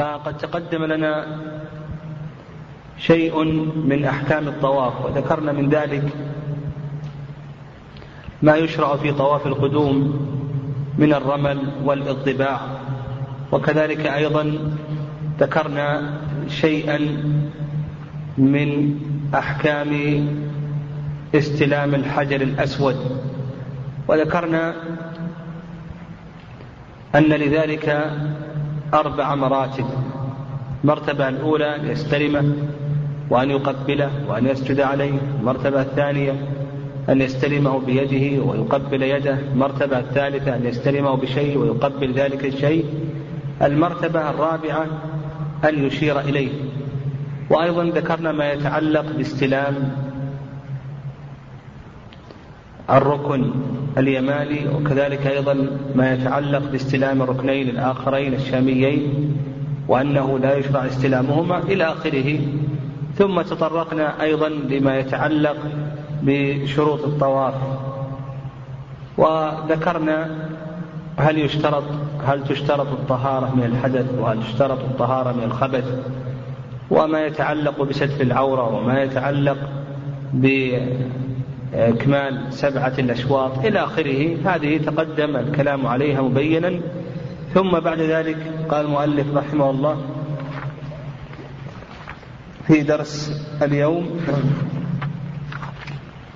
فقد تقدم لنا شيء من أحكام الطواف وذكرنا من ذلك ما يشرع في طواف القدوم من الرمل والاضطباع وكذلك أيضا ذكرنا شيئا من أحكام استلام الحجر الأسود وذكرنا أن لذلك أربع مراتب. المرتبة الأولى أن يستلمه وأن يقبله وأن يسجد عليه. المرتبة الثانية أن يستلمه بيده ويقبل يده. المرتبة الثالثة أن يستلمه بشيء ويقبل ذلك الشيء. المرتبة الرابعة أن يشير إليه. وأيضا ذكرنا ما يتعلق باستلام الركن. اليماني وكذلك أيضا ما يتعلق باستلام الركنين الآخرين الشاميين وأنه لا يشرع استلامهما إلى آخره. ثم تطرقنا أيضا لما يتعلق بشروط الطواف. وذكرنا هل يشترط هل تشترط الطهارة من الحدث وهل تشترط الطهارة من الخبث وما يتعلق بستر العورة وما يتعلق بإكمال سبعة الأشواط إلى آخره. هذه تقدم الكلام عليها مبينا. ثم بعد ذلك قال المؤلف رحمه الله في درس اليوم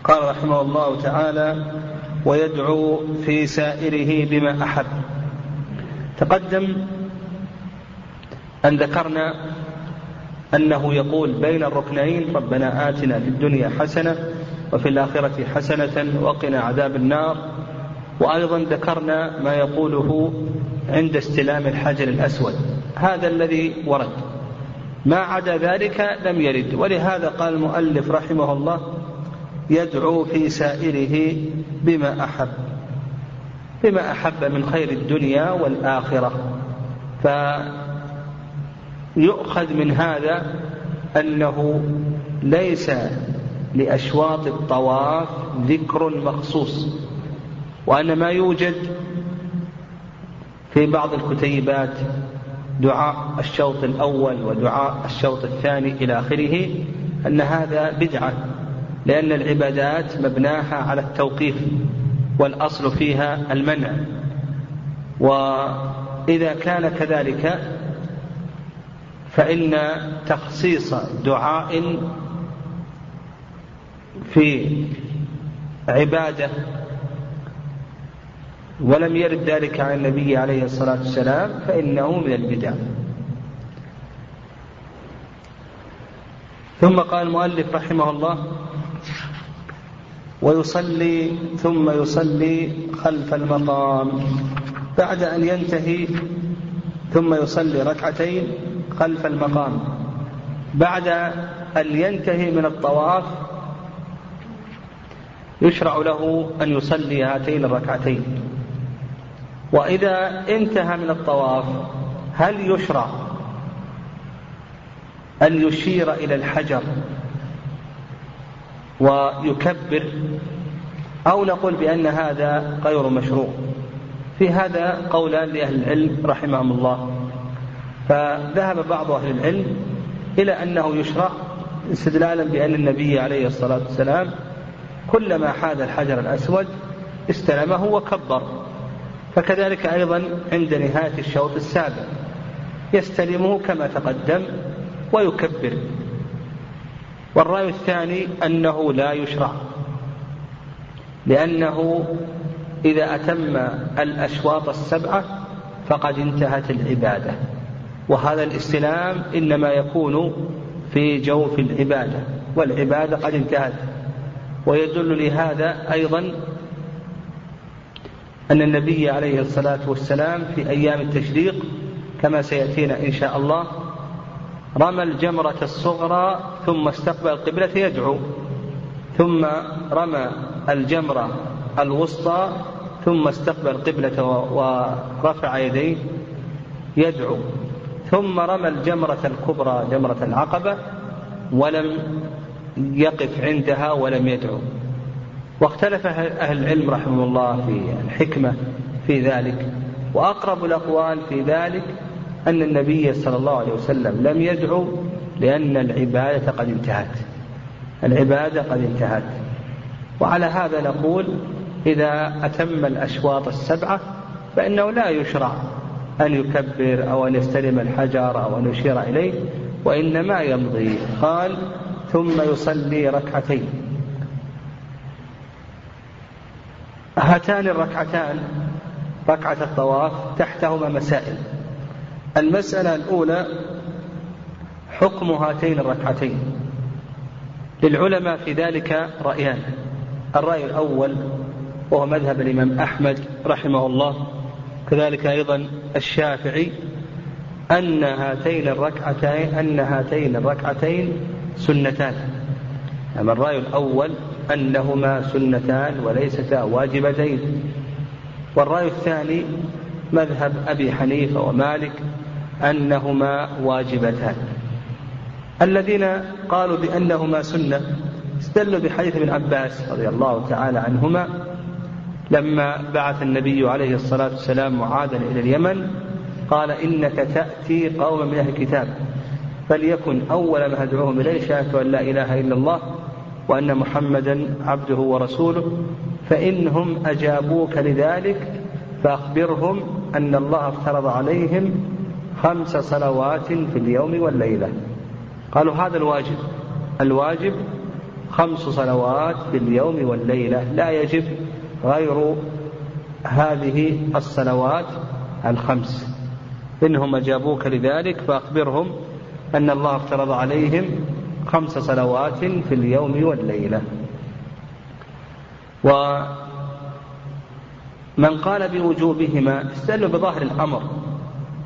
قال رحمه الله تعالى ويدعو في سائره بما أحب تقدم أن ذكرنا أنه يقول بين الركنين ربنا آتنا في الدنيا حسنة وفي الآخرة حسنة وقنا عذاب النار. وأيضا ذكرنا ما يقوله عند استلام الحجر الأسود. هذا الذي ورد. ما عدا ذلك لم يرد. ولهذا قال المؤلف رحمه الله يدعو في سائره بما أحب. بما أحب من خير الدنيا والآخرة. فيؤخذ من هذا أنه ليس لأشواط الطواف ذكر مخصوص وأن ما يوجد في بعض الكتيبات دعاء الشوط الأول ودعاء الشوط الثاني إلى آخره أن هذا بدعة لأن العبادات مبناها على التوقيف والأصل فيها المنع. وإذا كان كذلك فإن تخصيص دعاء في عبادة ولم يرد ذلك عن النبي عليه الصلاة والسلام فإنه من البدع. ثم قال المؤلف رحمه الله ويصلي ثم يصلي خلف المقام. بعد أن ينتهي ثم يصلي ركعتين خلف المقام. بعد أن ينتهي من الطواف يشرع له أن يصلي هاتين الركعتين. وإذا انتهى من الطواف هل يشرع أن يشير إلى الحجر ويكبر؟ أو نقول بأن هذا غير مشروع. في هذا قولان لأهل العلم رحمهم الله. فذهب بعض أهل العلم إلى أنه يشرع استدلالا بأن النبي عليه الصلاة والسلام كلما حاذ الحجر الأسود استلمه وكبر. فكذلك أيضا عند نهاية الشوط السابع. يستلمه كما تقدم ويكبر. والرأي الثاني أنه لا يشرع. لأنه إذا أتم الأشواط السبعة فقد انتهت العبادة. وهذا الاستلام إنما يكون في جوف العبادة والعبادة قد انتهت. ويدل لهذا أيضا أن النبي عليه الصلاة والسلام في أيام التشريق كما سيأتينا إن شاء الله رمى الجمرة الصغرى ثم استقبل القبلة يدعو ثم رمى الجمرة الوسطى ثم استقبل القبلة ورفع يديه يدعو ثم رمى الجمرة الكبرى جمرة العقبة ولم يقف عندها ولم يدعو. واختلف أهل العلم رحمه الله في الحكمة في ذلك. وأقرب الأقوال في ذلك أن النبي صلى الله عليه وسلم لم يدعو لأن العبادة قد انتهت. العبادة قد انتهت. وعلى هذا نقول إذا أتم الأشواط السبعة فإنه لا يشرع أن يكبر أو أن يستلم الحجر أو أن يشير إليه وإنما يمضي. قال ثم يصلي ركعتين. هاتان الركعتان ركعة الطواف تحتهما مسائل. المسألة الأولى حكم هاتين الركعتين. للعلماء في ذلك رأيان. الرأي الأول وهو مذهب الإمام أحمد رحمه الله كذلك أيضا الشافعي أن هاتين الركعتين أن هاتين الركعتين سنتان. أما الرأي الأول أنهما سنتان وليستا واجبتين. والرأي الثاني مذهب أبي حنيفة ومالك أنهما واجبتان. الذين قالوا بأنهما سنة استدلوا بحديث ابن عباس رضي الله تعالى عنهما لما بعث النبي عليه الصلاة والسلام معاذا إلى اليمن قال إنك تأتي قوما من أهل الكتاب. فليكن أول ما أدعوهم إليه شهادة أن لا إله إلا الله وأن محمدا عبده ورسوله فإنهم أجابوك لذلك فأخبرهم أن الله افترض عليهم خمس صلوات في اليوم والليلة. قالوا هذا الواجب. الواجب خمس صلوات في اليوم والليلة. لا يجب غير هذه الصلوات الخمس. إنهم أجابوك لذلك فأخبرهم أن الله افترض عليهم خمس صلوات في اليوم والليلة. ومن قال بوجوبهما استدلوا بظاهر الأمر.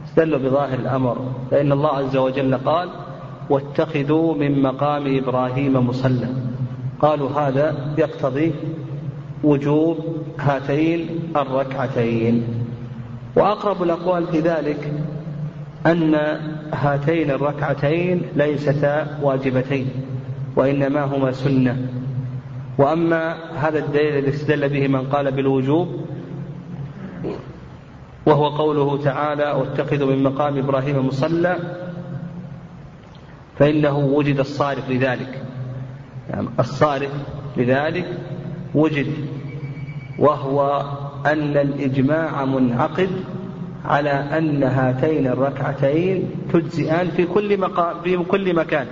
استدلوا بظاهر الأمر. فإن الله عز وجل قال واتخذوا من مقام إبراهيم مصلى قالوا هذا يقتضي وجوب هاتين الركعتين. وأقرب الأقوال في ذلك أن هاتين الركعتين ليستا واجبتين وإنما هما سنة. وأما هذا الدليل الذي استدل به من قال بالوجوب وهو قوله تعالى واتخذوا من مقام إبراهيم مصلى فإنه وجد الصارف لذلك. يعني الصارف لذلك وجد وهو أن الإجماع منعقد على أن هاتين الركعتين تجزئان في كل مقام في كل مكان.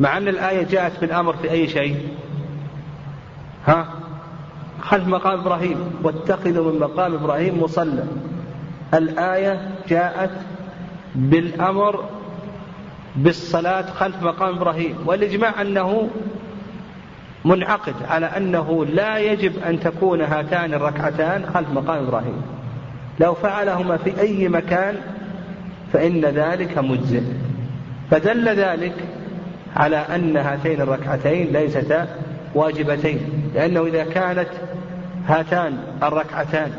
مع أن الآية جاءت بالأمر في أي شيء. ها؟ خلف مقام إبراهيم. واتخذوا من مقام إبراهيم مصلى. الآية جاءت بالأمر بالصلاة خلف مقام إبراهيم. والإجماع أنه منعقد على أنه لا يجب أن تكون هاتان الركعتان خلف مقام إبراهيم. لو فعلهما في أي مكان فإن ذلك مجزئ. فدل ذلك على أن هاتين الركعتين ليستا واجبتين لأنه إذا كانت هاتان الركعتان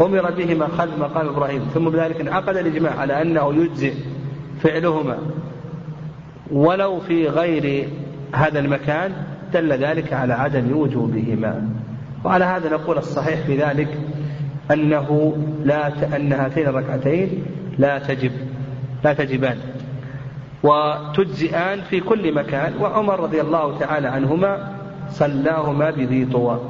أمر بهما خلف مقام إبراهيم ثم بذلك انعقد الإجماع على أنه يجزئ فعلهما. ولو في غير هذا المكان دل ذلك على عدم وجوبهما. وعلى هذا نقول الصحيح في ذلك أنه لا أن هاتين الركعتين لا تجب لا تجبان. وتجزئان في كل مكان. وعمر رضي الله تعالى عنهما صلاهما بذي طوى.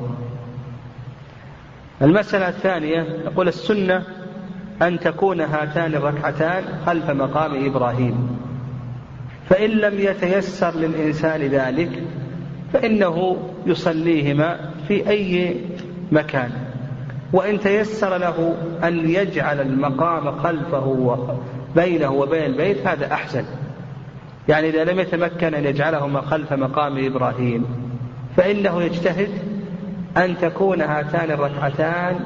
المسألة الثانية نقول السنة أن تكون هاتان الركعتان خلف مقام إبراهيم. فإن لم يتيسر للإنسان ذلك فإنه يصليهما في أي مكان. وإن تيسر له أن يجعل المقام خلفه بينه وبين البيت هذا أحسن. يعني إذا لم يتمكن أن يجعلهما خلف مقام إبراهيم فإنه يجتهد أن تكون هاتان الركعتان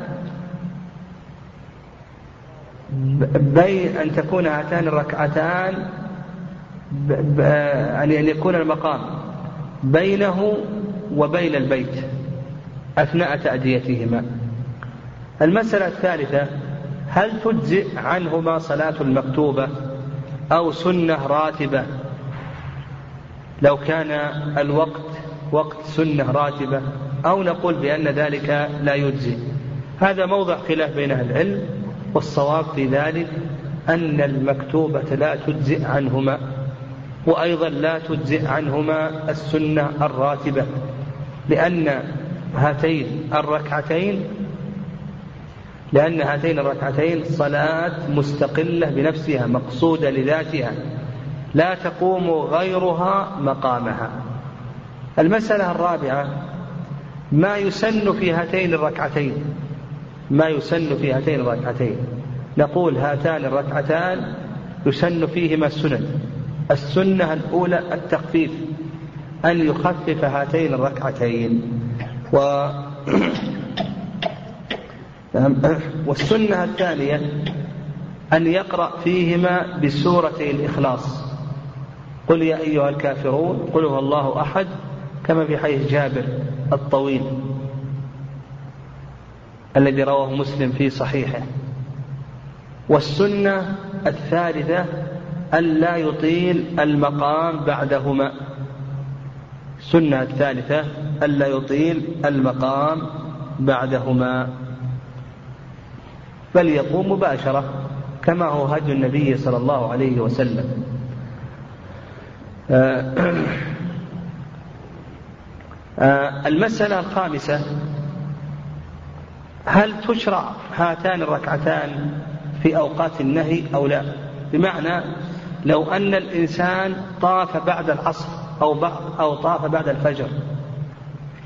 بين أن تكون هاتان الركعتان أن يكون المقام بينه وبين البيت أثناء تأديتهما. المسألة الثالثة هل تجزئ عنهما صلاة المكتوبة أو سنة راتبة؟ لو كان الوقت وقت سنة راتبة أو نقول بأن ذلك لا يجزي هذا موضع خلاف بين أهل العلم والصواب في ذلك أن المكتوبة لا تجزئ عنهما وأيضا لا تجزئ عنهما السنة الراتبة لأن هاتين الركعتين لأن هاتين الركعتين صلاة مستقلة بنفسها مقصودة لذاتها. لا تقوم غيرها مقامها. المسألة الرابعة ما يسن في هاتين الركعتين؟ ما يسن في هاتين الركعتين. نقول هاتان الركعتان يسن فيهما السنن. السنة الأولى التخفيف أن يخفف هاتين الركعتين. و والسنة الثانية أن يقرأ فيهما بسورة الإخلاص. قل يا أيها الكافرون قل هو الله أحد كما في حديث جابر الطويل الذي رواه مسلم في صحيحه. والسنة الثالثة ألا يطيل المقام بعدهما. السنة الثالثة ألا يطيل المقام بعدهما. بل يقوم مباشرة كما هو هدي النبي صلى الله عليه وسلم. آه، آه، المسألة الخامسة هل تشرع هاتان الركعتان في أوقات النهي أو لا؟ بمعنى لو أن الإنسان طاف بعد العصر أو أو طاف بعد الفجر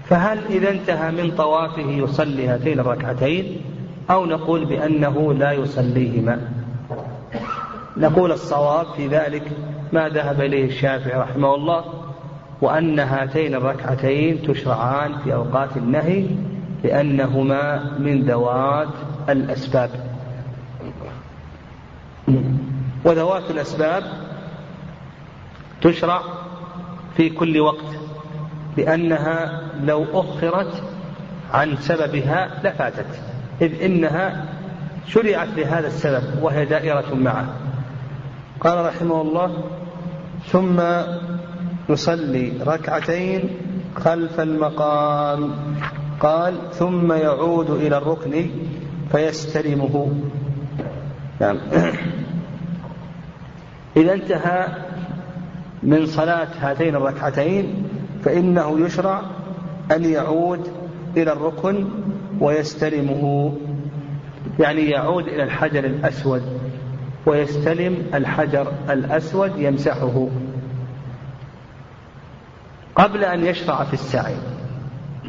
فهل إذا انتهى من طوافه يصلي هاتين الركعتين؟ أو نقول بأنه لا يصليهما. نقول الصواب في ذلك ما ذهب إليه الشافعي رحمه الله وأن هاتين الركعتين تشرعان في أوقات النهي لأنهما من ذوات الأسباب. وذوات الأسباب تشرع في كل وقت لأنها لو أخرت عن سببها لفاتت. إذ إنها شرعت لهذا السبب وهي دائرة معه. قال رحمه الله ثم يصلي ركعتين خلف المقام. قال ثم يعود إلى الركن فيستلمه. نعم. إذا انتهى من صلاة هاتين الركعتين فإنه يشرع أن يعود إلى الركن ويستلمه يعني يعود إلى الحجر الأسود ويستلم الحجر الأسود يمسحه قبل أن يشرع في السعي.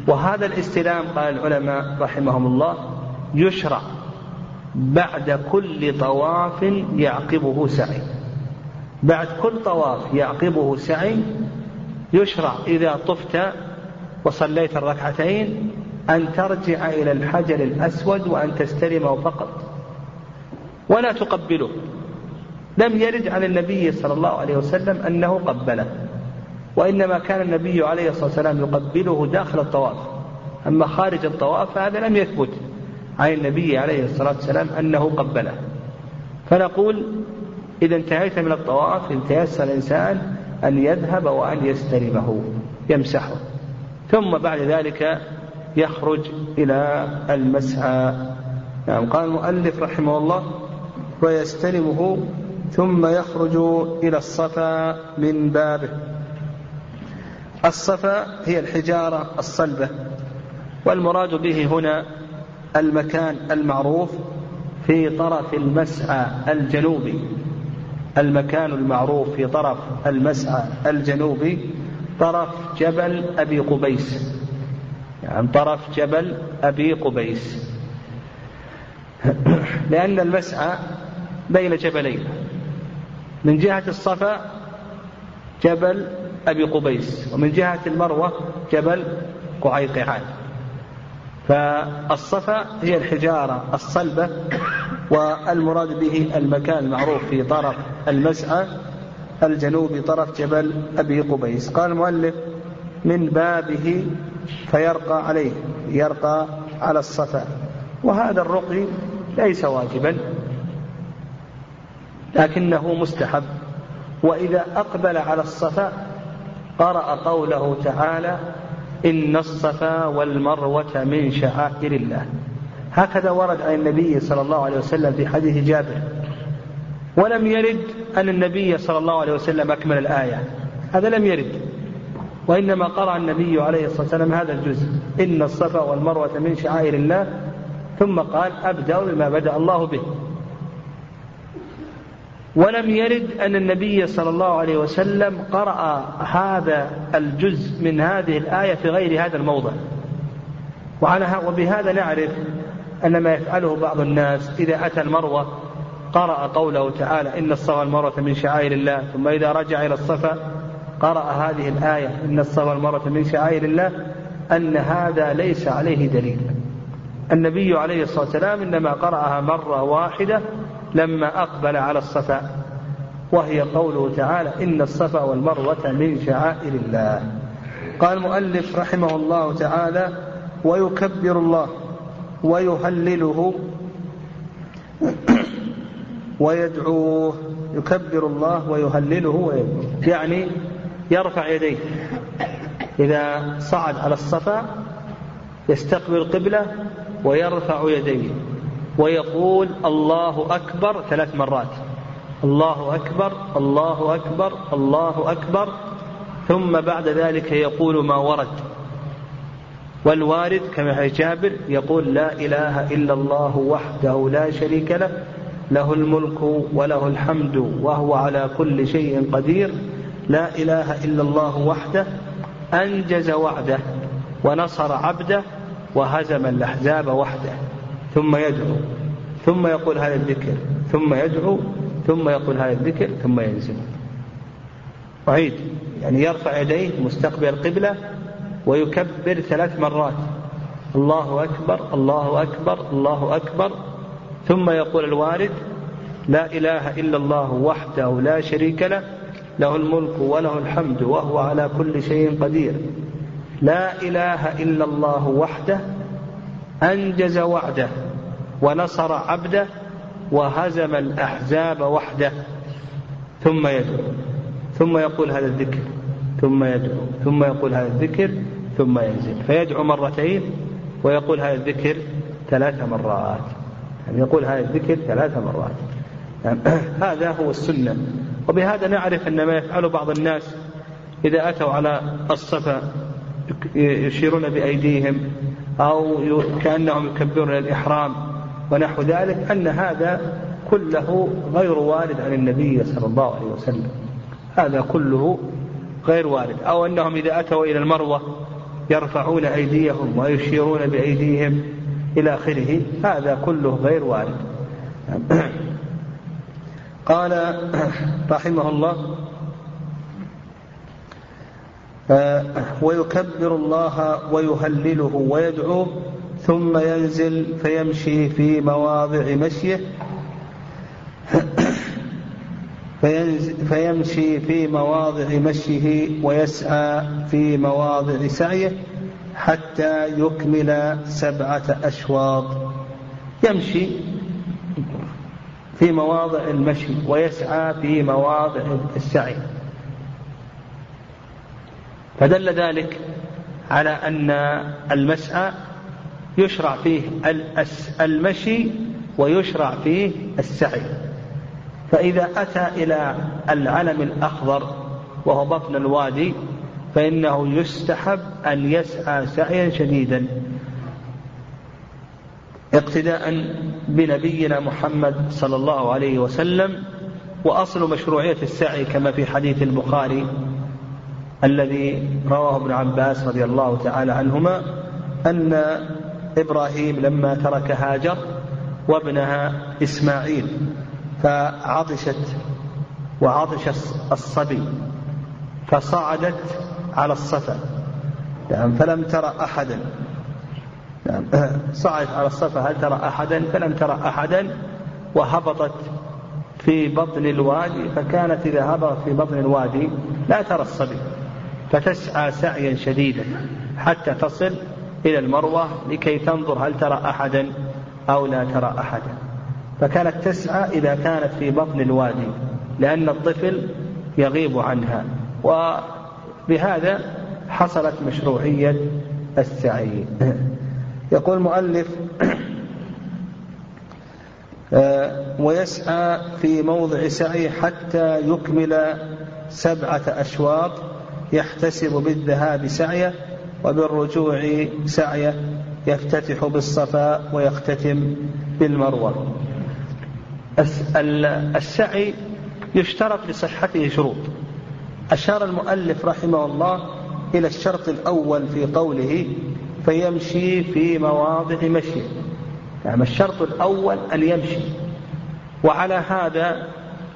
وهذا الاستلام قال العلماء رحمهم الله يشرع بعد كل طواف يعقبه سعي. بعد كل طواف يعقبه سعي يشرع إذا طفت وصليت الركعتين أن ترجع إلى الحجر الأسود وأن تستلمه فقط. ولا تقبله. لم يرد عن النبي صلى الله عليه وسلم أنه قبله. وإنما كان النبي عليه الصلاة والسلام يقبله داخل الطواف. أما خارج الطواف فهذا لم يثبت عن النبي عليه الصلاة والسلام أنه قبله. فنقول إذا انتهيت من الطواف إن تيسر الإنسان أن يذهب وأن يستلمه يمسحه. ثم بعد ذلك يخرج إلى المسعى. نعم قال المؤلف رحمه الله ويستلمه ثم يخرج إلى الصفا من بابه. الصفا هي الحجارة الصلبة والمراد به هنا المكان المعروف في طرف المسعى الجنوبي. المكان المعروف في طرف المسعى الجنوبي طرف جبل أبي قبيس. يعني طرف جبل أبي قبيس. لأن المسعى بين جبلين. من جهة الصفا جبل أبي قبيس ومن جهة المروة جبل قعيقعان فالصفا هي الحجارة الصلبة والمراد به المكان المعروف في طرف المسعى الجنوبي طرف جبل أبي قبيس. قال المؤلف من بابه فيرقى عليه يرقى على الصفا. وهذا الرقي ليس واجبا لكنه مستحب. وإذا أقبل على الصفا قرأ قوله تعالى إن الصفا والمروة من شعائر الله. هكذا ورد عن النبي صلى الله عليه وسلم في حديث جابر ولم يرد أن النبي صلى الله عليه وسلم أكمل الآية. هذا لم يرد. وإنما قرأ النبي عليه الصلاة والسلام هذا الجزء. إن الصفا والمروة من شعائر الله. ثم قال أبدأ بما بدأ الله به. ولم يرد أن النبي صلى الله عليه وسلم قرأ هذا الجزء من هذه الآية في غير هذا الموضع. وعلى وبهذا نعرف أن ما يفعله بعض الناس إذا أتى المروة قرأ قوله تعالى إن الصفا والمروة من شعائر الله ثم إذا رجع إلى الصفا قرأ هذه الآية إن الصفا والمروة من شعائر الله أن هذا ليس عليه دليل. النبي عليه الصلاة والسلام إنما قرأها مرة واحدة لما أقبل على الصفا وهي قوله تعالى إن الصفا والمروة من شعائر الله. قال المؤلف رحمه الله تعالى ويكبر الله ويهلله ويدعوه يكبر الله ويهلله ويدعوه. يعني يرفع يديه. إذا صعد على الصفا يستقبل القبلة ويرفع يديه. ويقول الله أكبر ثلاث مرات. الله أكبر الله أكبر الله أكبر. ثم بعد ذلك يقول ما ورد. والوارد كما في جابر يقول لا إله إلا الله وحده لا شريك له له الملك وله الحمد وهو على كل شيء قدير. لا إله إلا الله وحده أنجز وعده ونصر عبده وهزم الأحزاب وحده. ثم يدعو ثم يقول هذا الذكر ثم يدعو ثم يقول هذا الذكر ثم ينزل. أعيد يعني يرفع يديه مستقبل القبلة ويكبر ثلاث مرات. الله أكبر الله أكبر الله أكبر. ثم يقول الوارد لا إله إلا الله وحده لا شريك له له الملك وله الحمد وهو على كل شيء قدير. لا إله إلا الله وحده أنجز وعده ونصر عبده وهزم الأحزاب وحده. ثم يدعو ثم يقول هذا الذكر ثم يدعو ثم يقول هذا الذكر ثم ينزل. فيدعو مرتين ويقول هذا الذكر ثلاث مرات. يعني يقول هذا الذكر ثلاث مرات. يعني هذا هو السنة. وبهذا نعرف أن ما يفعله بعض الناس إذا أتوا على الصفا يشيرون بأيديهم أو كأنهم يكبرون الإحرام ونحو ذلك أن هذا كله غير وارد عن النبي صلى الله عليه وسلم. هذا كله غير وارد. أو أنهم إذا أتوا إلى المروة يرفعون أيديهم ويشيرون بأيديهم إلى آخره هذا كله غير وارد. قال رحمه الله آه، ويكبر الله ويهلله ويدعوه ثم ينزل فيمشي في مواضع مشيه فيمشي في مواضع مشيه ويسعى في مواضع سعيه حتى يكمل سبعة أشواط. يمشي في مواضع المشي ويسعى في مواضع السعي. فدل ذلك على أن المسعى يشرع فيه المشي ويشرع فيه السعي. فإذا أتى إلى العلم الأخضر وهو بطن الوادي فإنه يستحب أن يسعى سعيا شديدا. اقتداء بنبينا محمد صلى الله عليه وسلم وأصل مشروعية السعي كما في حديث البخاري الذي رواه ابن عباس رضي الله تعالى عنهما أن إبراهيم لما ترك هاجر وابنها إسماعيل فعطشت وعطش الصبي فصعدت على الصفا نعم فلم ترى أحدا. نعم صعدت على الصفا هل ترى أحدا؟ فلم ترى أحدا وهبطت في بطن الوادي فكانت إذا هبطت في بطن الوادي لا ترى الصبي فتسعى سعيا شديدا حتى تصل إلى المروة لكي تنظر هل ترى أحدا أو لا ترى أحدا. فكانت تسعى إذا كانت في بطن الوادي لأن الطفل يغيب عنها وبهذا حصلت مشروعية السعي. يقول المؤلف آه، ويسعى في موضع سعي حتى يكمل سبعة أشواط يحتسب بالذهاب سعيه وبالرجوع سعيه يفتتح بالصفا ويختتم بالمروة. السعي يشترط لصحته شروط. أشار المؤلف رحمه الله إلى الشرط الأول في قوله فيمشي في مواضع مشي. يعني الشرط الأول أن يمشي. وعلى هذا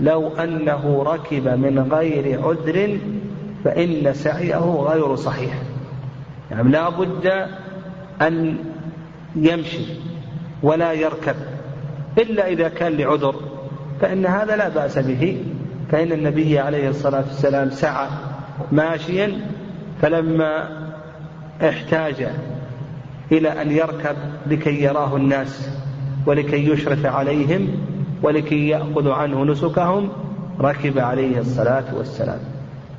لو أنه ركب من غير عذر فإن سعيه غير صحيح. يعني لا بد أن يمشي ولا يركب. إلا إذا كان لعذر فإن هذا لا بأس به. فإن النبي عليه الصلاة والسلام سعى ماشيا فلما احتاج إلى أن يركب لكي يراه الناس ولكي يشرف عليهم ولكي يأخذ عنه نسكهم ركب عليه الصلاة والسلام.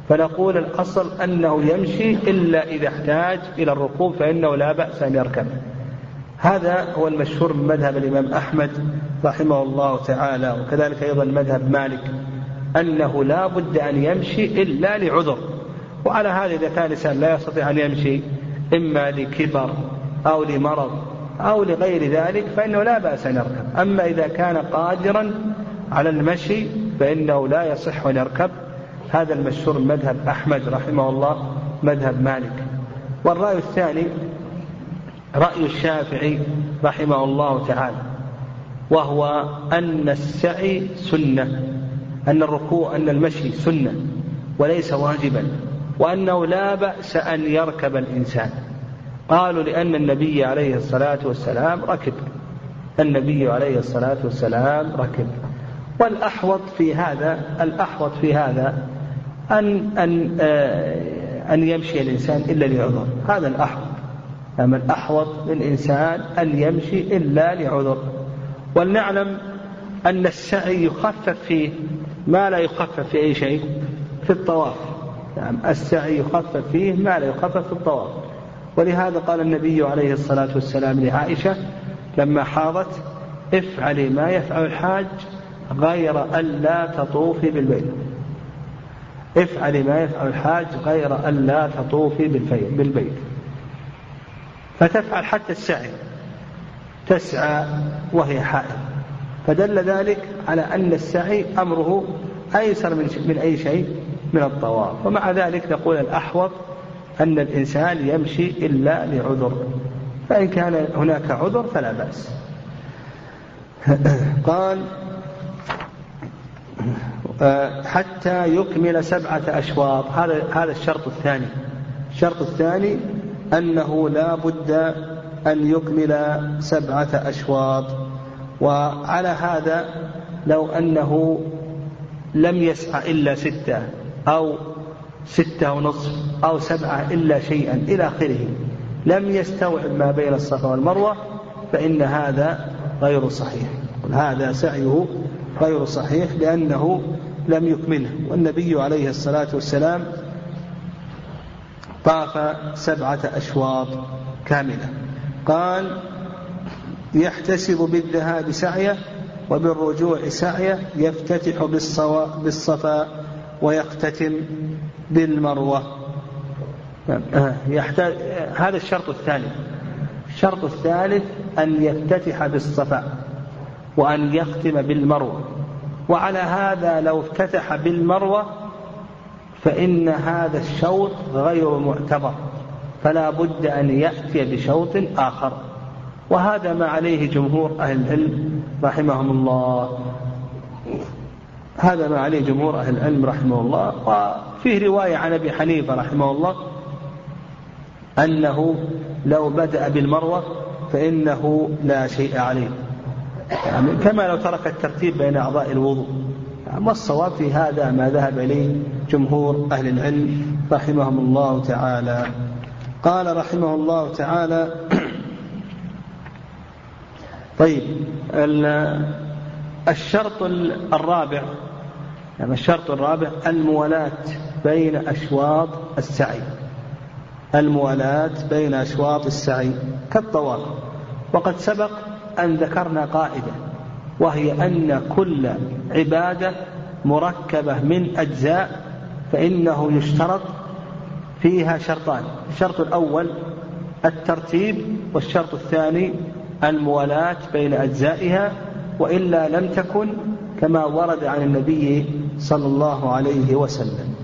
فنقول الأصل أنه يمشي إلا إذا احتاج إلى الركوب فإنه لا بأس أن يركب. هذا هو المشهور من مذهب الإمام أحمد رحمه الله تعالى وكذلك أيضا مذهب مالك أنه لا بد أن يمشي إلا لعذر. وعلى هذا إذا كان الإنسان لا يستطيع أن يمشي إما لكبر أو لمرض أو لغير ذلك فإنه لا بأس أن يركب. أما إذا كان قادرا على المشي فإنه لا يصح أن يركب. هذا المشهور مذهب أحمد رحمه الله مذهب مالك. والرأي الثاني رأي الشافعي رحمه الله تعالى وهو أن السعي سنة أن الركوع أن المشي سنة وليس واجبا وأنه لا بأس أن يركب الإنسان. قالوا لأن النبي عليه الصلاة والسلام ركب. النبي عليه الصلاة والسلام ركب. والأحوط في هذا الأحوط في هذا أن أن آه، أن يمشي الإنسان إلا لعذر. هذا الأحوط. أما الأحوط للإنسان أن يمشي إلا لعذر. ولنعلم أن السعي يخفف فيه. ما لا يخفف في أي شيء؟ في الطواف. يعني السعي يخفف فيه ما لا يخفف في الطواف. ولهذا قال النبي عليه الصلاة والسلام لعائشة لما حاضت افعلي ما يفعل الحاج غير ألا تطوفي بالبيت. افعلي ما يفعل الحاج غير ألا تطوفي بالبيت. فتفعل حتى السعي. تسعى وهي حائض. فدل ذلك على أن السعي أمره أيسر من, أي شيء؟ من الطواف. ومع ذلك نقول الأحوط أن الإنسان يمشي إلا لعذر. فإن كان هناك عذر فلا بأس. قال آه، حتى يكمل سبعة أشواط. هذا هذا الشرط الثاني. الشرط الثاني أنه لا بد أن يكمل سبعة أشواط. وعلى هذا لو أنه لم يسعى إلا ستة أو ستة ونصف أو سبعة إلا شيئا إلى آخره. لم يستوعب ما بين الصفا والمروة فإن هذا غير صحيح. هذا سعيه غير صحيح لأنه لم يكمله. والنبي عليه الصلاة والسلام طاف سبعة أشواط كاملة. قال يحتسب بالذهاب سعيه وبالرجوع سعيه يفتتح بالصفا ويختتم بالمروة. يحتاج هذا الشرط الثاني. الشرط الثالث أن يفتتح بالصفا وأن يختم بالمروة. وعلى هذا لو افتتح بالمروة فإن هذا الشوط غير معتبر. فلا بد أن يأتي بشوط آخر. وهذا ما عليه جمهور أهل العلم رحمهم الله. هذا ما عليه جمهور أهل العلم رحمه الله. وفيه رواية عن أبي حنيفة رحمه الله أنه لو بدأ بالمروة فإنه لا شيء عليه. يعني كما لو ترك الترتيب بين أعضاء الوضوء. يعني والصواب في هذا ما ذهب إليه جمهور أهل العلم رحمهم الله تعالى. قال رحمه الله تعالى طيب الشرط الرابع يعني الشرط الرابع الموالاة بين أشواط السعي. الموالاة بين أشواط السعي كالطواف. وقد سبق أن ذكرنا قاعدة وهي أن كل عبادة مركبة من أجزاء فإنه يشترط فيها شرطان. الشرط الأول الترتيب والشرط الثاني الموالاة بين أجزائها وإلا لم تكن كما ورد عن النبي صلى الله عليه وسلم.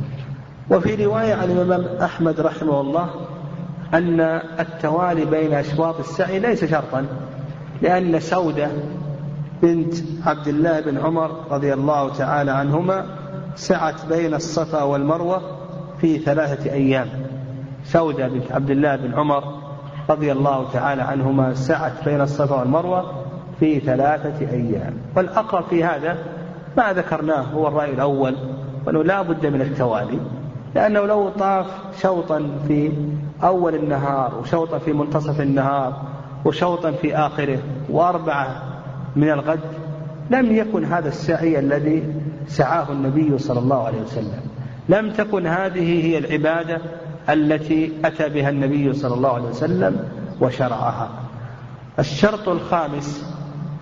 وفي رواية عن الإمام أحمد رحمه الله أن التوالي بين أشواط السعي ليس شرطا لأن سودة بنت عبد الله بن عمر رضي الله تعالى عنهما سعت بين الصفا والمروة في ثلاثة أيام. سودة بنت عبد الله بن عمر رضي الله تعالى عنهما سعت بين الصفا والمروة في ثلاثة أيام. والأقرب في هذا ما ذكرناه هو الرأي الأول وأنه لا بد من التوالي لأنه لو طاف شوطا في أول النهار وشوطا في منتصف النهار وشوطا في آخره وأربعة من الغد لم يكن هذا السعي الذي سعاه النبي صلى الله عليه وسلم. لم تكن هذه هي العبادة التي أتى بها النبي صلى الله عليه وسلم وشرعها. الشرط الخامس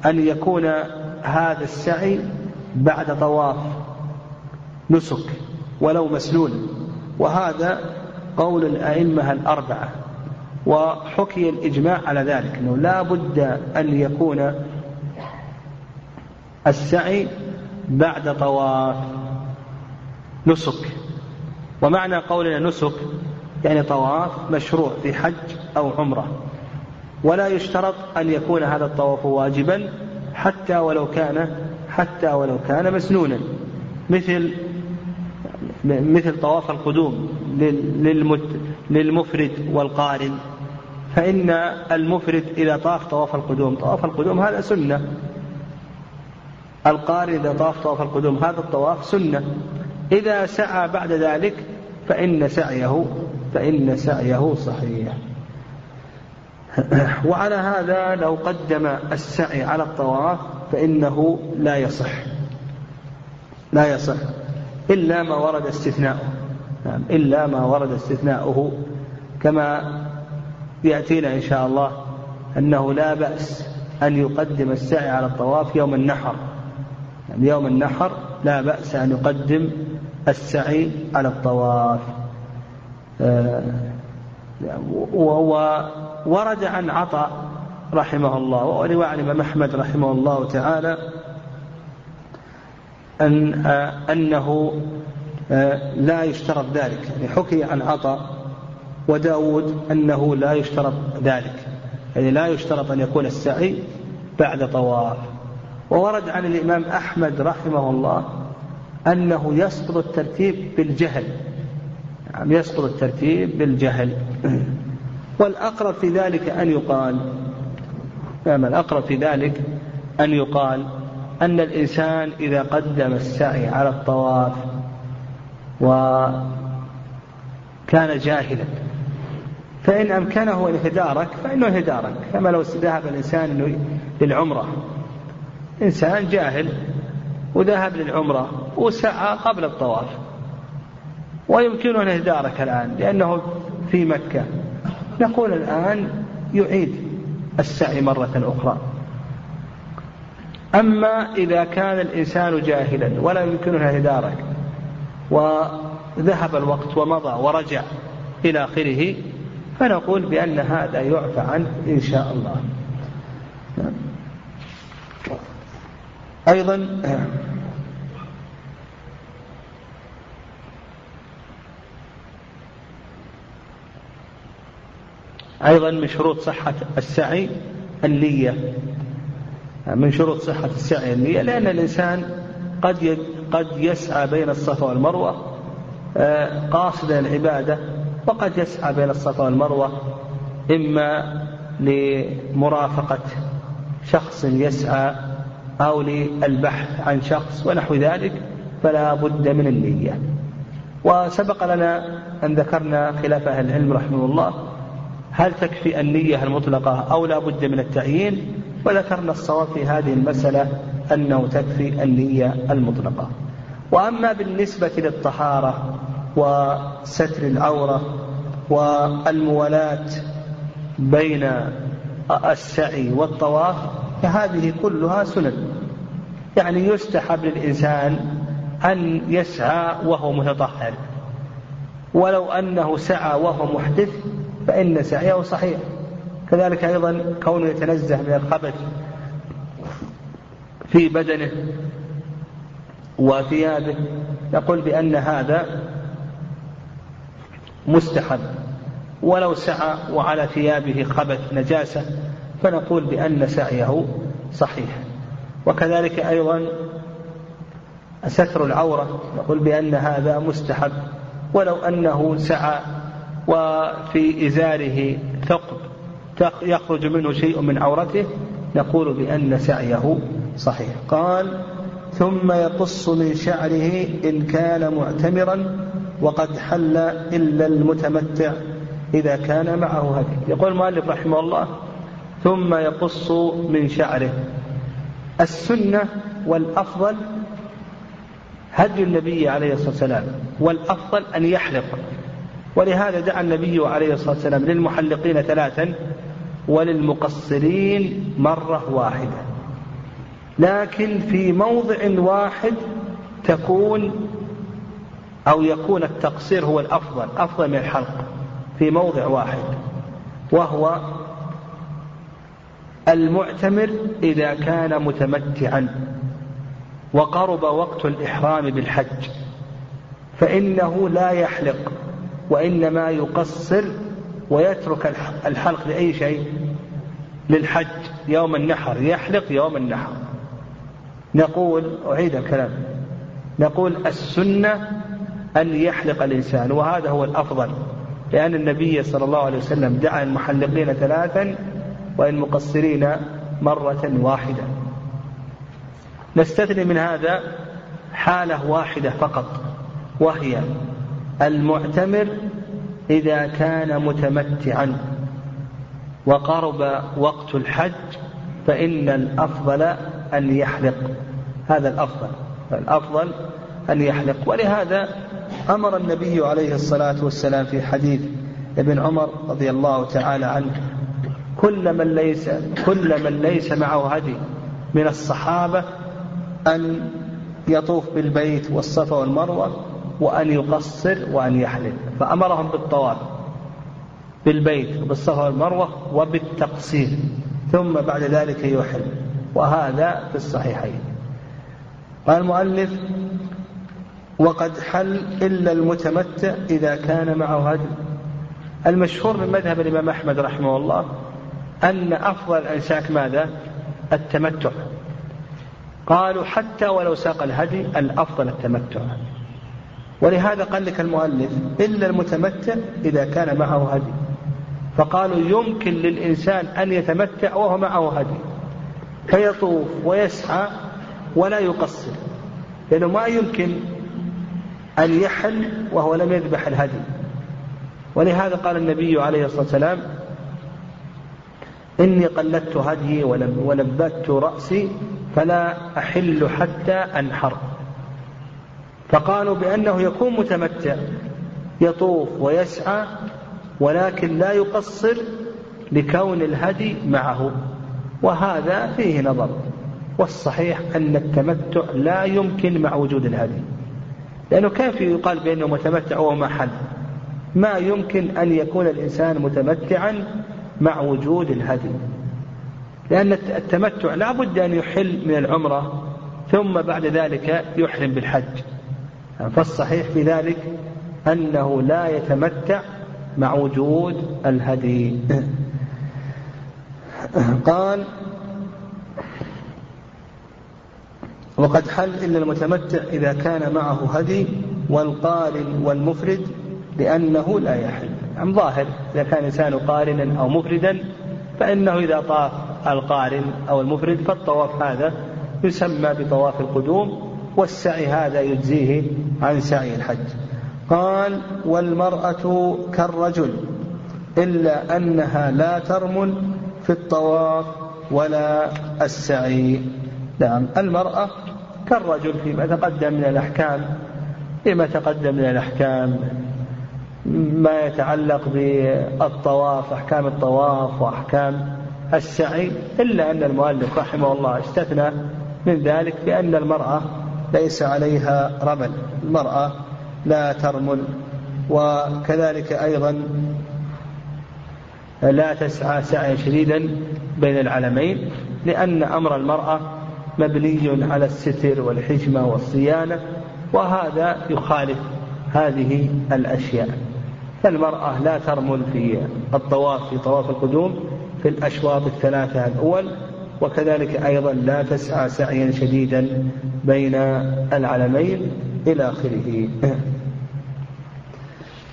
أن يكون هذا السعي بعد طواف نسك ولو مسنون. وهذا قول الأئمة الأربعة وحكي الإجماع على ذلك أنه لا بد أن يكون السعي بعد طواف نسك. ومعنى قولنا نسك يعني طواف مشروع في حج أو عمرة. ولا يشترط أن يكون هذا الطواف واجبا حتى ولو كان حتى ولو كان مسنونا. مثل مثل طواف القدوم للمفرد والقارن. فإن المفرد إذا طاف طواف القدوم طواف القدوم هذا سنة. القارن إذا طاف طواف القدوم هذا الطواف سنة. إذا سعى بعد ذلك فإن سعيه فإن سعيه صحيح. وعلى هذا لو قدم السعي على الطواف فإنه لا يصح. لا يصح. إلا ما ورد استثناؤه. نعم إلا ما ورد استثناؤه. كما يأتينا إن شاء الله أنه لا بأس أن يقدم السعي على الطواف يوم النحر. يعني يوم النحر لا بأس أن يقدم السعي على الطواف. آه، وورد عن عطاء رحمه الله ورواية عن الإمام أحمد رحمه الله تعالى أن أنه آه، لا يشترط ذلك يعني حكي عن عطاء وداود أنه لا يشترط ذلك يعني لا يشترط أن يكون السعي بعد طواف. وورد عن الإمام أحمد رحمه الله أنه يسقط الترتيب بالجهل يعني يسقط الترتيب بالجهل. والأقرب في ذلك أن يقال نعم الأقرب في ذلك أن يقال أن الإنسان إذا قدم السعي على الطواف وكان جاهلا فإن أمكنه أن يتدارك فإنه يتدارك. كما لو ذهب الإنسان للعمرة. إنسان جاهل وذهب للعمرة وسعى قبل الطواف. ويمكنه أن يتدارك الآن لأنه في مكة. نقول الآن يعيد السعي مرة أخرى. أما إذا كان الإنسان جاهلا ولا يمكنه يتدارك وذهب الوقت ومضى ورجع إلى آخره فنقول بأن هذا يعفى عنه إن شاء الله. أيضا أيضا من شروط صحة السعي النية. من شروط صحة السعي النية لأن الإنسان قد قد يسعى بين الصفا والمروة آه، قاصدا العبادة وقد يسعى بين الصفا والمروة إما لمرافقة شخص يسعى أو للبحث عن شخص ونحو ذلك فلا بد من النية. وسبق لنا أن ذكرنا خلاف أهل العلم رحمه الله هل تكفي النية المطلقة أو لا بد من التعيين وذكرنا الصواب في هذه المسألة أنه تكفي النية المطلقة. وأما بالنسبة للطهارة وستر العورة والموالاة بين السعي والطواف فهذه كلها سنن. يعني يستحب للإنسان أن يسعى وهو متطهر. ولو أنه سعى وهو محدث فإن سعيه صحيح. كذلك أيضا كونه يتنزه من الخبث في بدنه وثيابه نقول بأن هذا مستحب. ولو سعى وعلى ثيابه خبث نجاسة فنقول بأن سعيه صحيح. وكذلك أيضا ستر العورة نقول بأن هذا مستحب. ولو أنه سعى وفي إزاره ثقب يخرج منه شيء من عورته نقول بأن سعيه صحيح. قال ثم يقص من شعره إن كان معتمرا وقد حل إلا المتمتع إذا كان معه هدي. يقول المؤلف رحمه الله ثم يقص من شعره. السنة والأفضل هدي النبي عليه الصلاة والسلام والأفضل أن يحلق. ولهذا دعا النبي عليه الصلاة والسلام للمحلقين ثلاثا وللمقصرين مرة واحدة. لكن في موضع واحد تكون أو يكون التقصير هو الأفضل أفضل من الحلق في موضع واحد وهو المعتمر إذا كان متمتعا وقرب وقت الإحرام بالحج فإنه لا يحلق. وإنما يقصر ويترك الحلق لأي شيء؟ للحج يوم النحر يحلق يوم النحر. نقول أعيد الكلام نقول السنة أن يحلق الإنسان وهذا هو الأفضل لأن النبي صلى الله عليه وسلم دعا المحلقين ثلاثا والمقصرين مرة واحدة. نستثني من هذا حالة واحدة فقط وهي المعتمر إذا كان متمتعا. وقرب وقت الحج فإن الأفضل أن يحلق. هذا الأفضل الأفضل أن يحلق. ولهذا أمر النبي عليه الصلاة والسلام في حديث ابن عمر رضي الله تعالى عنه كل من ليس كل من ليس معه هدي من الصحابة أن يطوف بالبيت والصفا والمروة وأن يقصر وأن يحلل فأمرهم بالطواف بالبيت وبالصفا والمروة وبالتقصير. ثم بعد ذلك يحل وهذا في الصحيحين. قال المؤلف وقد حل إلا المتمتع إذا كان معه هدي المشهور من مذهب الإمام أحمد رحمه الله أن أفضل الأنساك ماذا؟ التمتع. قالوا حتى ولو ساق الهدي الأفضل التمتع. ولهذا قال لك المؤلف إلا المتمتع إذا كان معه هدي. فقالوا يمكن للإنسان أن يتمتع وهو معه هدي. فيطوف ويسعى ولا يقصر. لأنه ما يمكن أن يحل وهو لم يذبح الهدي. ولهذا قال النبي عليه الصلاة والسلام إني قلدت هديي ولبت رأسي فلا أحل حتى أنحر. فقالوا بأنه يكون متمتع يطوف ويسعى ولكن لا يقصر لكون الهدي معه. وهذا فيه نظر. والصحيح أن التمتع لا يمكن مع وجود الهدي. لأنه كيف يقال بأنه متمتع وهو محل ما يمكن أن يكون الإنسان متمتعا مع وجود الهدي. لأن التمتع لا بد أن يحل من العمرة ثم بعد ذلك يحرم بالحج. فالصحيح في ذلك أنه لا يتمتع مع وجود الهدي. قال وقد حل إلا المتمتع إذا كان معه هدي والقارن والمفرد لأنه لا يحل. عن ظاهر إذا كان الإنسان قارنا أو مفردا فإنه إذا طاف القارن أو المفرد فالطواف هذا يسمى بطواف القدوم والسعي هذا يجزيه عن سعي الحج. قال والمرأة كالرجل إلا أنها لا ترمل في الطواف ولا السعي. نعم المرأة كالرجل فيما تقدم من الأحكام فيما تقدم من الأحكام ما يتعلق بالطواف أحكام الطواف وأحكام السعي إلا أن المؤلف رحمه الله استثنى من ذلك بأن المرأة ليس عليها رمل. المرأة لا ترمل وكذلك أيضا لا تسعى سعيا شديدا بين العلمين لأن أمر المرأة مبني على الستر والحجمة والصيانة وهذا يخالف هذه الأشياء. فالمرأة لا ترمل في الطواف في طواف القدوم في الأشواط الثلاثة الأول وكذلك أيضا لا تسعى سعيا شديدا بين العلمين إلى آخره.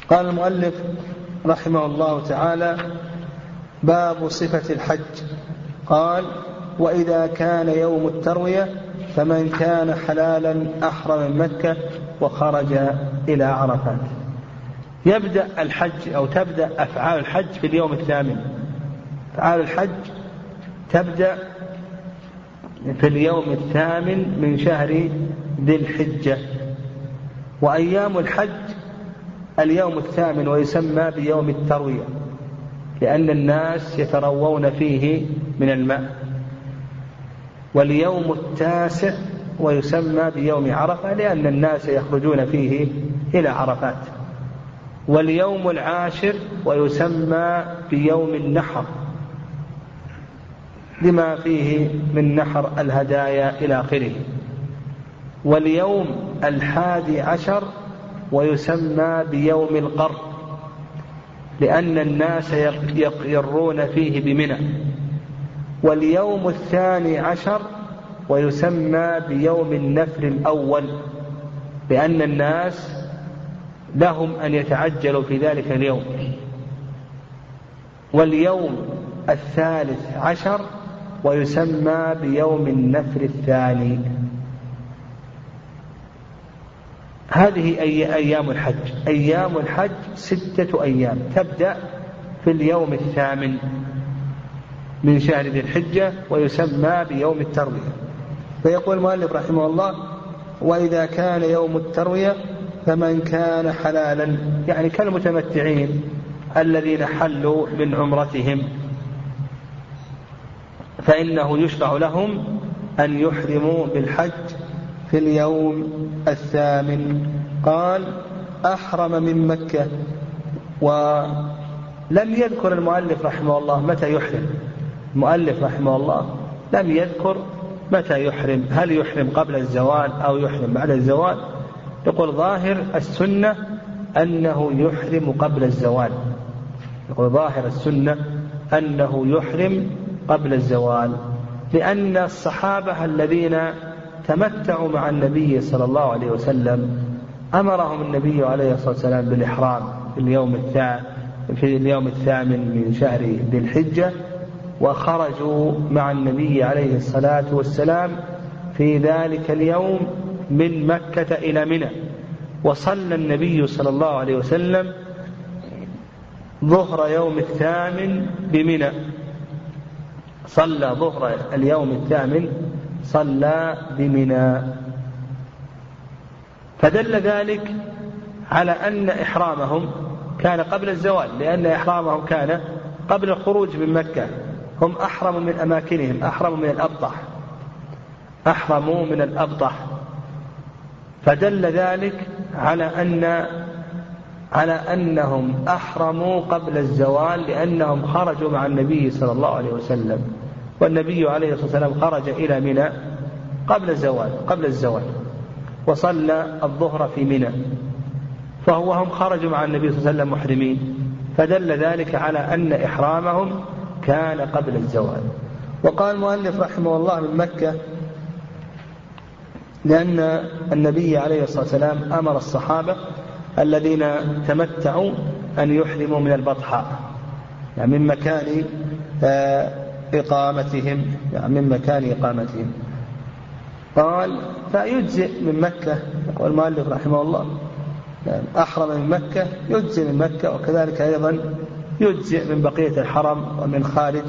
قال المؤلف رحمه الله تعالى باب صفة الحج. قال وإذا كان يوم التروية فمن كان حلالا أحرم من مكة وخرج إلى عرفات يبدأ الحج أو تبدأ أفعال الحج في اليوم الثامن. أفعال الحج تبدأ في اليوم الثامن من شهر ذي الحجة. وأيام الحج اليوم الثامن ويسمى بيوم التروية لأن الناس يتروون فيه من الماء. واليوم التاسع ويسمى بيوم عرفة لأن الناس يخرجون فيه إلى عرفات. واليوم العاشر ويسمى بيوم النحر. لما فيه من نحر الهدايا إلى آخره. واليوم الحادي عشر ويسمى بيوم القر لأن الناس يقرون فيه بمنى. واليوم الثاني عشر ويسمى بيوم النفر الأول لأن الناس لهم أن يتعجلوا في ذلك اليوم. واليوم الثالث عشر ويسمى بيوم النفر الثاني. هذه أي أيام الحج. أيام الحج ستة أيام. تبدأ في اليوم الثامن من شهر ذي الحجة ويسمى بيوم التروية. فيقول المؤلف رحمه الله وإذا كان يوم التروية فمن كان حلالا. يعني كالمتمتعين الذين حلوا من عمرتهم. فإنه يشرع لهم أن يحرموا بالحج في اليوم الثامن. قال أحرم من مكة. ولم يذكر المؤلف رحمه الله متى يحرم. المؤلف رحمه الله لم يذكر متى يحرم. هل يحرم قبل الزوال أو يحرم بعد الزوال؟ يقول ظاهر السنة أنه يحرم قبل الزوال. يقول ظاهر السنة أنه يحرم قبل الزوال لأن الصحابة الذين تمتعوا مع النبي صلى الله عليه وسلم أمرهم النبي عليه الصلاة والسلام بالإحرام في اليوم الثامن في اليوم الثامن من شهر ذي الحجة وخرجوا مع النبي عليه الصلاة والسلام في ذلك اليوم من مكة إلى منى. وصلى النبي صلى الله عليه وسلم ظهر يوم الثامن بمنى. صلى ظهر اليوم الثامن صلى بمنى. فدل ذلك على أن إحرامهم كان قبل الزوال لأن إحرامهم كان قبل الخروج من مكة. هم أحرموا من أماكنهم أحرموا من الأبطح. أحرموا من الأبطح. فدل ذلك على أن على أنهم أحرموا قبل الزوال لأنهم خرجوا مع النبي صلى الله عليه وسلم. والنبي عليه الصلاة والسلام خرج إلى منى قبل الزوال قبل الزوال وصلى الظهر في منى فهو هم خرجوا مع النبي صلى الله عليه وسلم محرمين فدل ذلك على أن إحرامهم كان قبل الزوال. وقال المؤلف رحمه الله من مكة لأن النبي عليه الصلاة والسلام أمر الصحابة الذين تمتعوا أن يحرموا من البطحاء يعني من مكان آه، إقامتهم يعني من مكان إقامتهم. قال فيجزئ من مكة يقول المؤلف رحمه الله. يعني أحرم من مكة يجزئ من مكة وكذلك أيضا يجزئ من بقية الحرم ومن خارج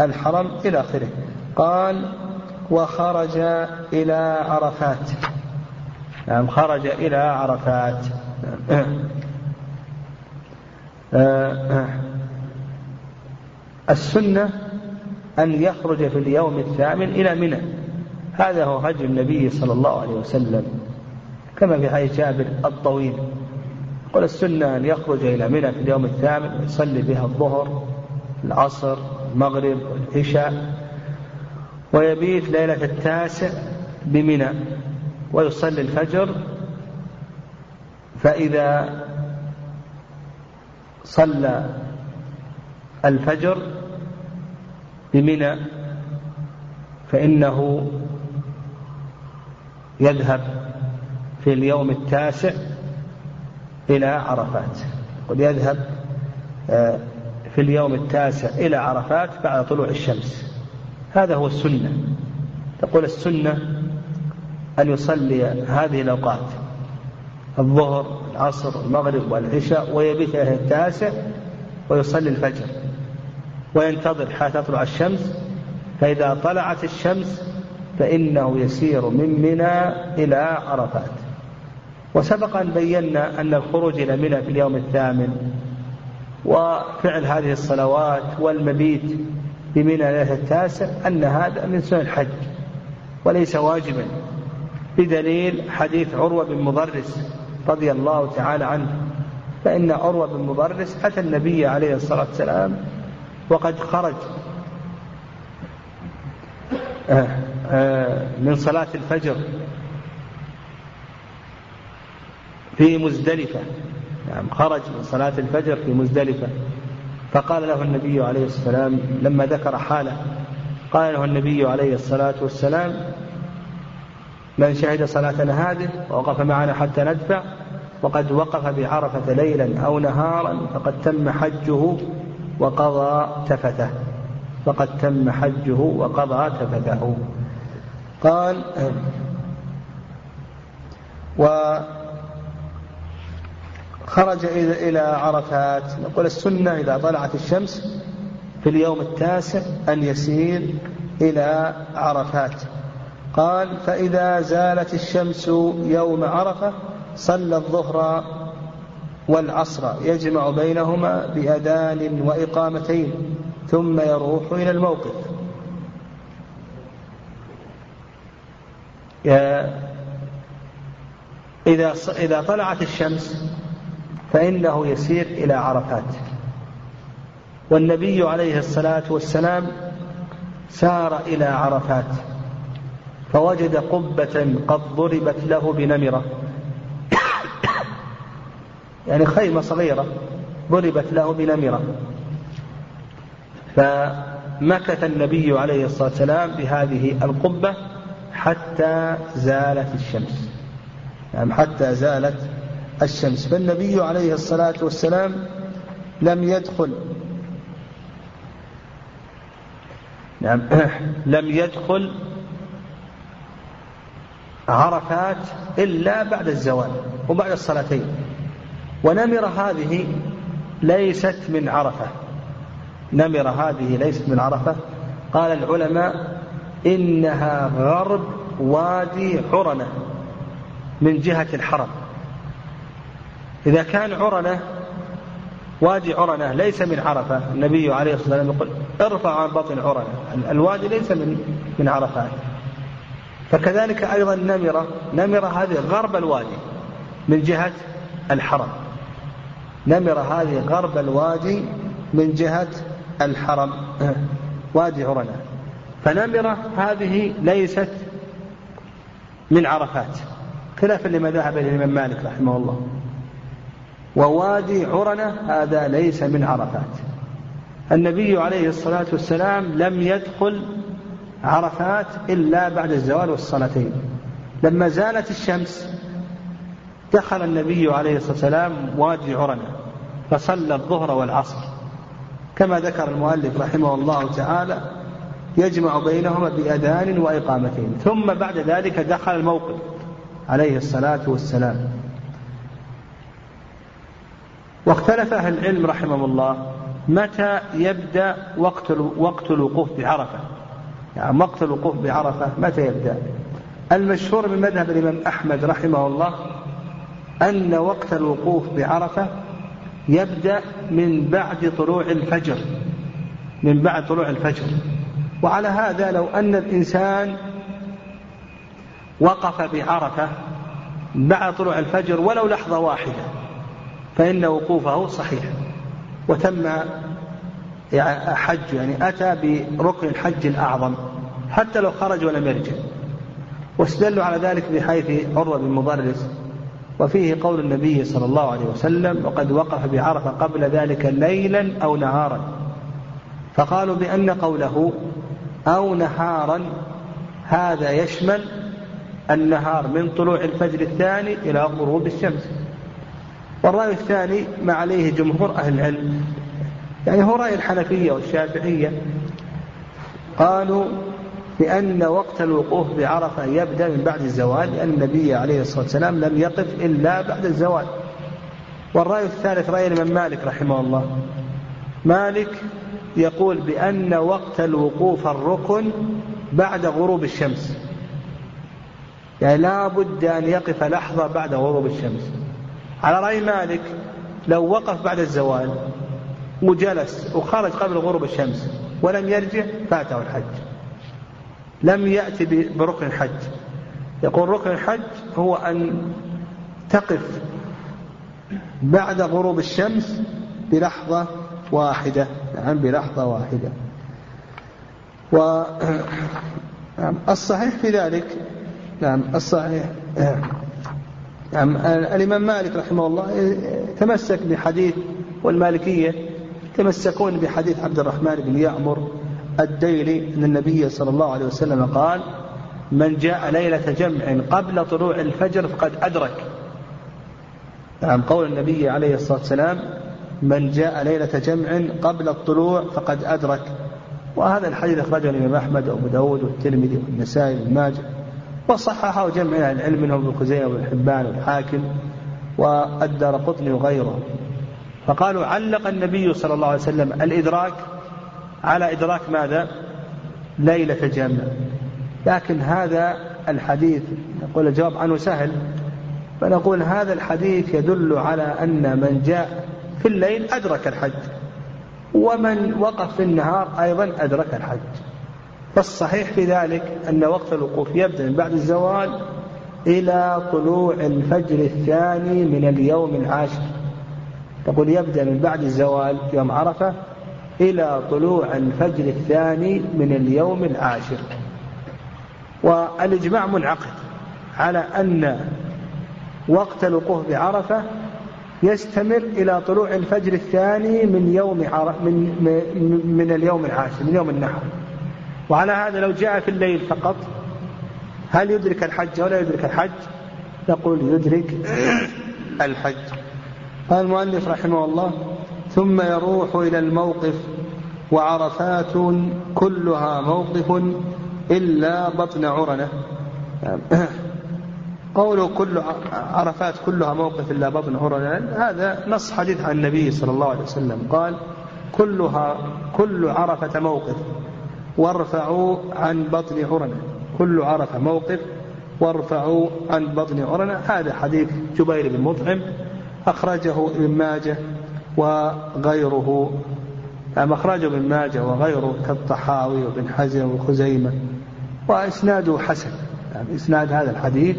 الحرم إلى آخره. قال وخرج إلى عرفات. نعم خرج إلى عرفات. السنة أن يخرج في اليوم الثامن إلى منى. هذا هو هدي النبي صلى الله عليه وسلم كما في حديث جابر الطويل. قل السنة أن يخرج إلى منى في اليوم الثامن ويصلي بها الظهر العصر المغرب والعشاء ويبيت ليلة التاسع بمنى ويصلي الفجر. فإذا صلى الفجر بمنى فإنه يذهب في اليوم التاسع إلى عرفات. قل يذهب آه، في اليوم التاسع إلى عرفات بعد طلوع الشمس. هذا هو السنة. تقول السنة أن يصلي هذه الأوقات الظهر العصر المغرب والعشاء ويبيت التاسع ويصلي الفجر. وينتظر حتى تطلع الشمس. فإذا طلعت الشمس فإنه يسير من منى إلى عرفات. وسبق أن بينا أن الخروج إلى منى في اليوم الثامن وفعل هذه الصلوات والمبيت بمنى ليلة التاسع أن هذا من سنن الحج. وليس واجبا. بدليل حديث عروة بن مضرس رضي الله تعالى عنه. فإن عروة بن مضرس أتى النبي عليه الصلاة والسلام وقد خرج. آه، آه، من صلاة الفجر. في مزدلفة. نعم خرج من صلاة الفجر في مزدلفة. فقال له النبي عليه السلام لما ذكر حاله قال له النبي عليه الصلاة والسلام من شهد صلاتنا هذه ووقف معنا حتى ندفع وقد وقف بعرفة ليلا أو نهارا فقد تم حجه وقضى تفته. فقد تم حجه وقضى تفته. قال وخرج إلى عرفات. نقول السنة إذا طلعت الشمس في اليوم التاسع أن يسير إلى عرفات. قال فإذا زالت الشمس يوم عرفة صلى الظهر والعصر يجمع بينهما بأذان وإقامتين ثم يروح إلى الموقف. إذا إذا طلعت الشمس فإنه يسير إلى عرفات. والنبي عليه الصلاة والسلام سار إلى عرفات فوجد قبة قد ضربت له بنمرة. يعني خيمة صغيرة ضربت له بنمرة فمكث النبي عليه الصلاة والسلام بهذه القبة حتى زالت الشمس. يعني حتى زالت الشمس. فالنبي عليه الصلاة والسلام لم يدخل. نعم لم يدخل عرفات إلا بعد الزوال وبعد الصلاتين. ونمرة هذه ليست من عرفة. نمرة هذه ليست من عرفة. قال العلماء إنها غرب وادي عرنة من جهة الحرم. إذا كان عرنة وادي عرنة ليس من عرفة. النبي عليه الصلاة والسلام يقول ارفع عن بطن عرنة. الوادي ليس من من عرفات فكذلك أيضا نمرة نمرة هذه غرب الوادي من جهة الحرم. نمرة هذه غرب الوادي من جهة الحرم. وادي عرنة. فنمرة هذه ليست من عرفات. خلافا لما ذهب إليه الإمام مالك رحمه الله. ووادي عرنة هذا ليس من عرفات. النبي عليه الصلاة والسلام لم يدخل عرفات إلا بعد الزوال والصلاتين. لما زالت الشمس دخل النبي عليه الصلاة والسلام وادي عرنة. فصلى الظهر والعصر. كما ذكر المؤلف رحمه الله تعالى يجمع بينهما بأذان وإقامتين. ثم بعد ذلك دخل الموقف عليه الصلاة والسلام. واختلف أهل العلم رحمهم الله متى يبدأ وقت وقت الوقوف بعرفة. يعني وقت الوقوف بعرفة متى يبدأ؟ المشهور من مذهب الإمام أحمد رحمه الله أن وقت الوقوف بعرفة يبدأ من بعد طلوع الفجر من بعد طلوع الفجر. وعلى هذا لو أن الإنسان وقف بعرفة بعد طلوع الفجر ولو لحظة واحدة فإن وقوفه صحيح. وتم حج يعني أتى بركن الحج الأعظم حتى لو خرج ولم يرجع. واستدلوا على ذلك بحيث عروة بن مضرس وفيه قول النبي صلى الله عليه وسلم وقد وقف بعرفة قبل ذلك ليلا أو نهارا. فقالوا بأن قوله أو نهارا هذا يشمل النهار من طلوع الفجر الثاني إلى غروب الشمس. والرأي الثاني ما عليه جمهور أهل العلم. يعني هو رأي الحنفية والشافعية. قالوا بأن وقت الوقوف بعرفة يبدأ من بعد الزوال لأن النبي عليه الصلاة والسلام لم يقف إلا بعد الزوال. والرأي الثالث رأي الإمام مالك رحمه الله. مالك يقول بأن وقت الوقوف الركن بعد غروب الشمس. يعني لا بد أن يقف لحظة بعد غروب الشمس. على رأي مالك لو وقف بعد الزوال وجلس وخرج قبل غروب الشمس ولم يرجع فاته الحج. لم يأتي بركن الحج. يقول ركن الحج هو أن تقف بعد غروب الشمس بلحظة واحدة نعم بلحظة واحدة. والصحيح في ذلك نعم الصحيح. نعم الإمام مالك رحمه الله تمسك بحديث والمالكية يتمسكون بحديث عبد الرحمن بن يعمر الديلي أن النبي صلى الله عليه وسلم قال من جاء ليلة جمع قبل طلوع الفجر فقد أدرك. نعم قول النبي عليه الصلاة والسلام من جاء ليلة جمع قبل الطلوع فقد أدرك. وهذا الحديث أخرجه الإمام أحمد وأبو داود والترمذي والنسائي وابن ماجه وصححه جمع أهل العلم منهم ابن خزيمة وابن حبان والحاكم والدار قطني وغيره فقالوا علق النبي صلى الله عليه وسلم الإدراك على إدراك ماذا؟ ليلة جمع لكن هذا الحديث نقول الجواب عنه سهل. فنقول هذا الحديث يدل على أن من جاء في الليل أدرك الحج. ومن وقف في النهار أيضا أدرك الحج. فالصحيح في ذلك أن وقت الوقوف يبدأ من بعد الزوال إلى طلوع الفجر الثاني من اليوم العاشر. تقول يبدأ من بعد الزوال يوم عرفة إلى طلوع الفجر الثاني من اليوم العاشر. والإجماع منعقد على أن وقت الوقوف بعرفة يستمر إلى طلوع الفجر الثاني من يوم من من اليوم العاشر من يوم النحر. وعلى هذا لو جاء في الليل فقط هل يدرك الحج ولا يدرك الحج؟ نقول يدرك الحج. قال المؤلف رحمه الله ثم يروح إلى الموقف وعرفات كلها موقف إلا بطن عرنة. قوله كل عرفات كلها موقف إلا بطن عرنة هذا نص حديث عن النبي صلى الله عليه وسلم. قال كلها كل عرفة موقف وارفعوا عن بطن عرنة. كل عرفة موقف وارفعوا عن بطن عرنة. هذا حديث جبير بن مطعم أخرجه ابن ماجه. وغيره. أخرجه ابن ماجه وغيره كالطحاوي وابن حزم وخزيمة وإسناده حسن. يعني إسناد هذا الحديث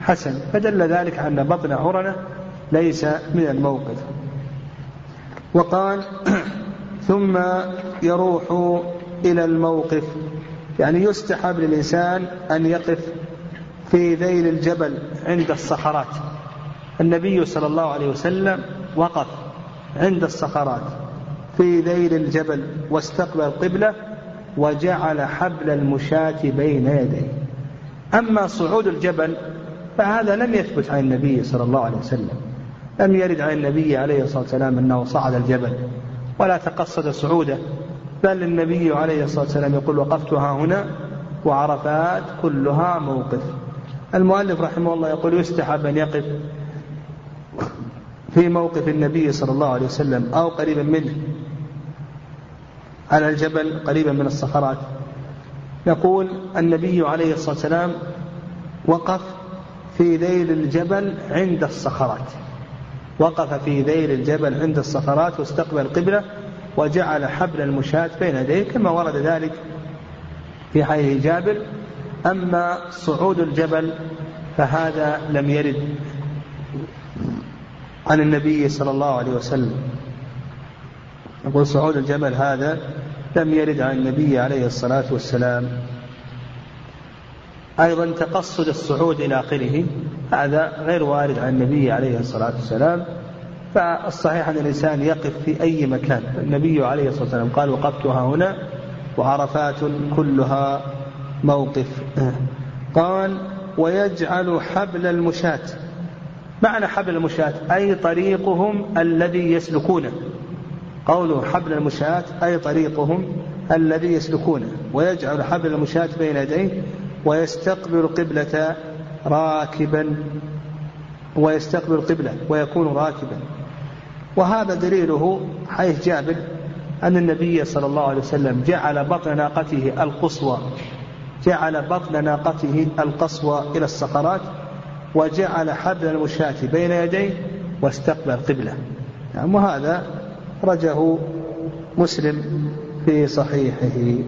حسن فدل ذلك أن بطن عرنة ليس من الموقف. وقال ثم يروح إلى الموقف. يعني يستحب للإنسان أن يقف في ذيل الجبل عند الصخرات النبي صلى الله عليه وسلم وقف. عند الصخرات في ذيل الجبل واستقبل القبلة وجعل حبل المشاة بين يديه. أما صعود الجبل فهذا لم يثبت عن النبي صلى الله عليه وسلم. لم يرد عن النبي عليه الصلاة والسلام أنه صعد الجبل ولا تقصد صعوده بل النبي عليه الصلاة والسلام يقول وقفتها هنا وعرفات كلها موقف. المؤلف رحمه الله يقول يستحب أن يقف في موقف النبي صلى الله عليه وسلم أو قريبا منه. على الجبل قريبا من الصخرات. يقول النبي عليه الصلاة والسلام وقف في ذيل الجبل عند الصخرات. وقف في ذيل الجبل عند الصخرات واستقبل القبلة وجعل حبل المشاة بين يديه كما ورد ذلك في حديث جابر. أما صعود الجبل فهذا لم يرد. عن النبي صلى الله عليه وسلم. نقول صعود الجبل هذا لم يرد عن النبي عليه الصلاة والسلام. أيضا تقصد الصعود إلى آخره هذا غير وارد عن النبي عليه الصلاة والسلام. فالصحيح أن الإنسان يقف في أي مكان. النبي عليه الصلاة والسلام قال وقفتها هنا وعرفات كلها موقف. قال ويجعل حبل المشاة. معنى حبل المشاة؟ أي طريقهم الذي يسلكونه. قوله حبل المشاة أي طريقهم الذي يسلكونه. ويجعل حبل المشاة بين يديه ويستقبل قبلة راكبا. ويستقبل القبلة ويكون راكبا. وهذا دليله حيث جابر أن النبي صلى الله عليه وسلم جعل بطن ناقته القصوى. جعل بطن ناقته القصوى إلى الصخرات وجعل حبل المشاة بين يديه واستقبل القبلة نعم وهذا رجه مسلم في صحيحه.